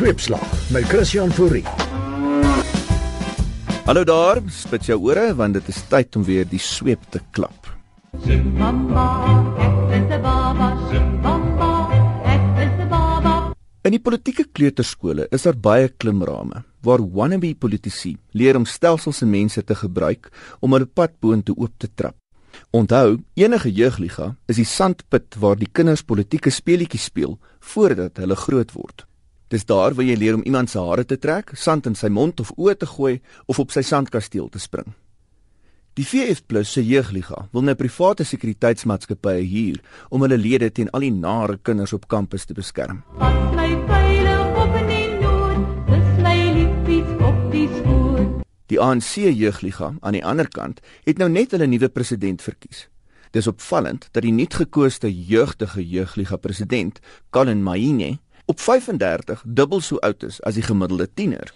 Sweepslag met Christian Fourie. Hallo daar, spit jou ore want dit is tyd om weer die sweep te klap. Mama, ek is 'n baba. Mama, ek is 'n baba. In die politieke kleuterskole is daar baie klimrame waar wannabe politici leer om stelsels en mense te gebruik om hulle pad boontoe oop te trap. Onthou, enige jeugliga is die sandput waar die kinders politieke speletjies speel voordat hulle groot word. Dis daar waar jy leer om iemand se hare te trek, sand in sy mond of oë te gooi of op sy sandkasteel te spring. Die VF+ se jeugliga wil nou private sekuriteitsmaatskappye huur om hulle lede teen al die nare kinders op kampus te beskerm. Die ANC jeugliga aan die ander kant het nou net hulle nuwe president verkies. Dis opvallend dat die nuutgekose jeugdige jeugliga president, Colin Maine, op 35 dubbel so oud is as die gemiddelde tiener.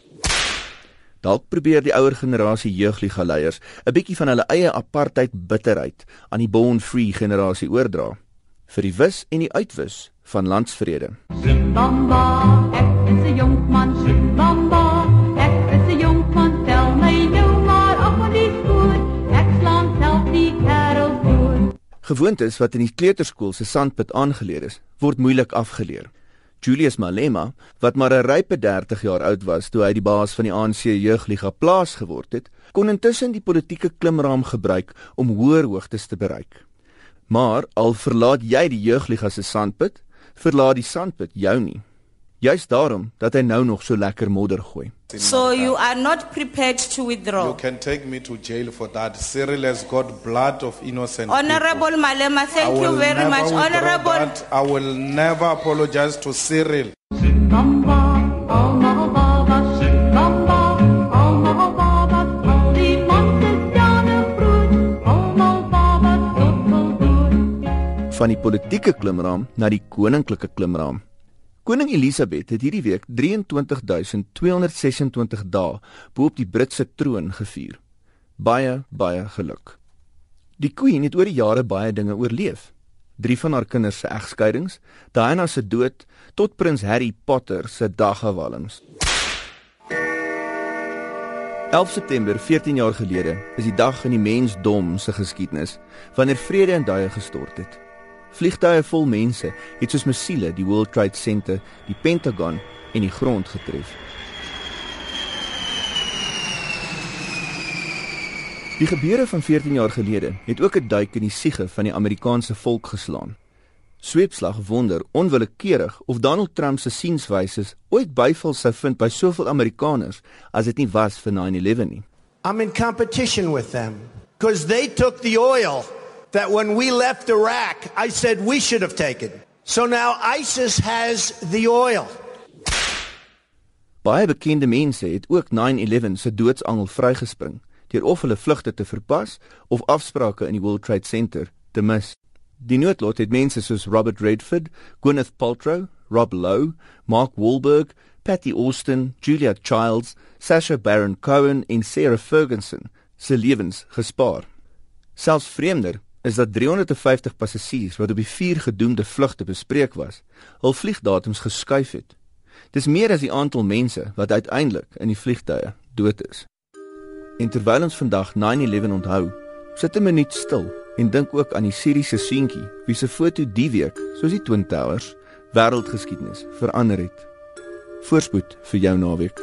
Dalk probeer die ouer generasie jeugliga leiers 'n bietjie van hulle eie apartheid bitterheid aan die born free generasie oordra vir die wis en die uitwis van landsvrede. Mama, ek is 'n jonkman. Mama, ek is 'n jonkman. Tel my nou maar af van die spoor. Ek slaan self die kerel voor. Gewoontes wat in die kleuterskool se sandput aangeleer is, word moeilik afgeleer. Julius Malema, wat maar 'n rype 30 jaar oud was toe hy die baas van die ANC jeugliga plaas geword het, kon intussen die politieke klimraam gebruik om hoër hoogtes te bereik. Maar al verlaat jy die jeugliga se sandput, verlaat die sandput jou nie. Juist daarom dat hy nou nog so lekker modder gooi. So you are not prepared to You withdraw. can take me to jail for that. Cyril has got blood of innocent Honorable people. Malema, thank you very much. Honorable that. I will never apologize to Cyril. Mama, almal babas. Mama, almal babas. Al die monsters jane brood. Almal babas tot voldoen. van die politieke klimraam na die koninklike klimraam. Koning Elisabeth het hierdie week 23226 dae bo-op die Britse troon gevier. Baie, baie geluk. Die queen het oor die jare baie dinge oorleef. Drie van haar kinders se egskeidings, Diana se dood tot prins Harry Potter se daggewalms. 11 September 14 jaar gelede is die dag in die mensdom se geskiedenis wanneer vrede in duie gestort het. Vliegtuie vol mense het soos missiele die World Trade Center, die Pentagon en die grond getref. Die gebeure van 14 jaar gelede het ook 'n duik in die siege van die Amerikaanse volk geslaan. Sweepslag wonder onwillekeurig of Donald Trump se sienswyse ooit byval sou vind by soveel Amerikaners as dit nie was vir 9/11 nie. I'm in competition with them because they took the oil that when we left Iraq, I said we should have taken. So now ISIS has the oil. Baie bekende mense het ook 9/11 se doodsangel vrygespring deur of hulle vlugte te verpas of afsprake in die World Trade Center te mis. Die noodlot het mense soos Robert Redford, Gwyneth Paltrow, Rob Lowe, Mark Wahlberg, Patty Austin, Julia Childs, Sacha Baron Cohen en Sarah Ferguson se lewens gespaar. Selfs vreemder is dat 350 passasiers wat op die vier gedoemde vlugte bespreek was, hul vliegdatums geskuif het. Dis meer as die aantal mense wat uiteindelik in die vliegtye dood is. En terwyl ons vandag 9/11 onthou, sit 'n minuut stil en dink ook aan die Syriese seentjie wie se foto die week, soos die Twin Towers, wêreldgeskiedenis verander het. Voorspoed vir jou naweek.